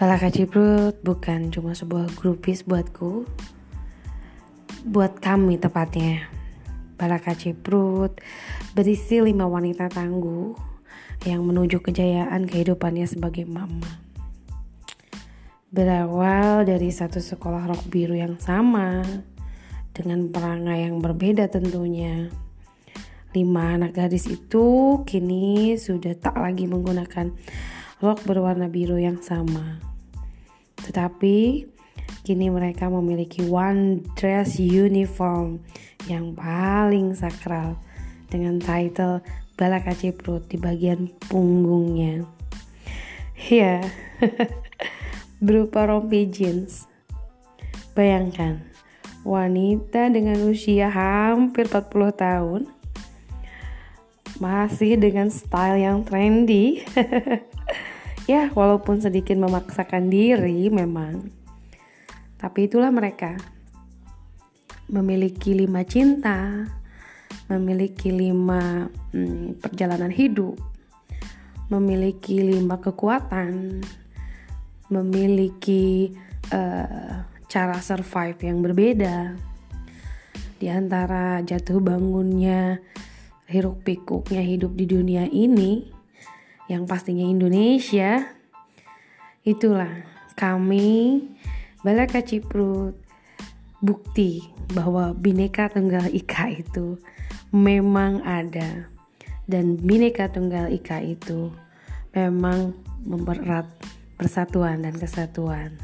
Balaka Ciprut bukan cuma sebuah grupis buatku, buat kami tepatnya. Balaka Ciprut berisi lima wanita tangguh yang menuju kejayaan kehidupannya sebagai mama. Berawal dari satu sekolah rok biru yang sama, dengan perangai yang berbeda tentunya. Lima anak gadis itu kini sudah tak lagi menggunakan rok berwarna biru yang sama tetapi kini mereka memiliki one dress uniform yang paling sakral dengan title Balaka Ciprut di bagian punggungnya. Ya, berupa rompi jeans. Bayangkan, wanita dengan usia hampir 40 tahun masih dengan style yang trendy ya walaupun sedikit memaksakan diri memang. Tapi itulah mereka. Memiliki lima cinta memiliki lima hmm, perjalanan hidup memiliki lima kekuatan memiliki uh, cara survive yang berbeda. Di antara jatuh bangunnya hiruk pikuknya hidup di dunia ini yang pastinya Indonesia. Itulah kami Balaka Ciprut bukti bahwa Bhinneka Tunggal Ika itu memang ada dan Bhinneka Tunggal Ika itu memang mempererat persatuan dan kesatuan.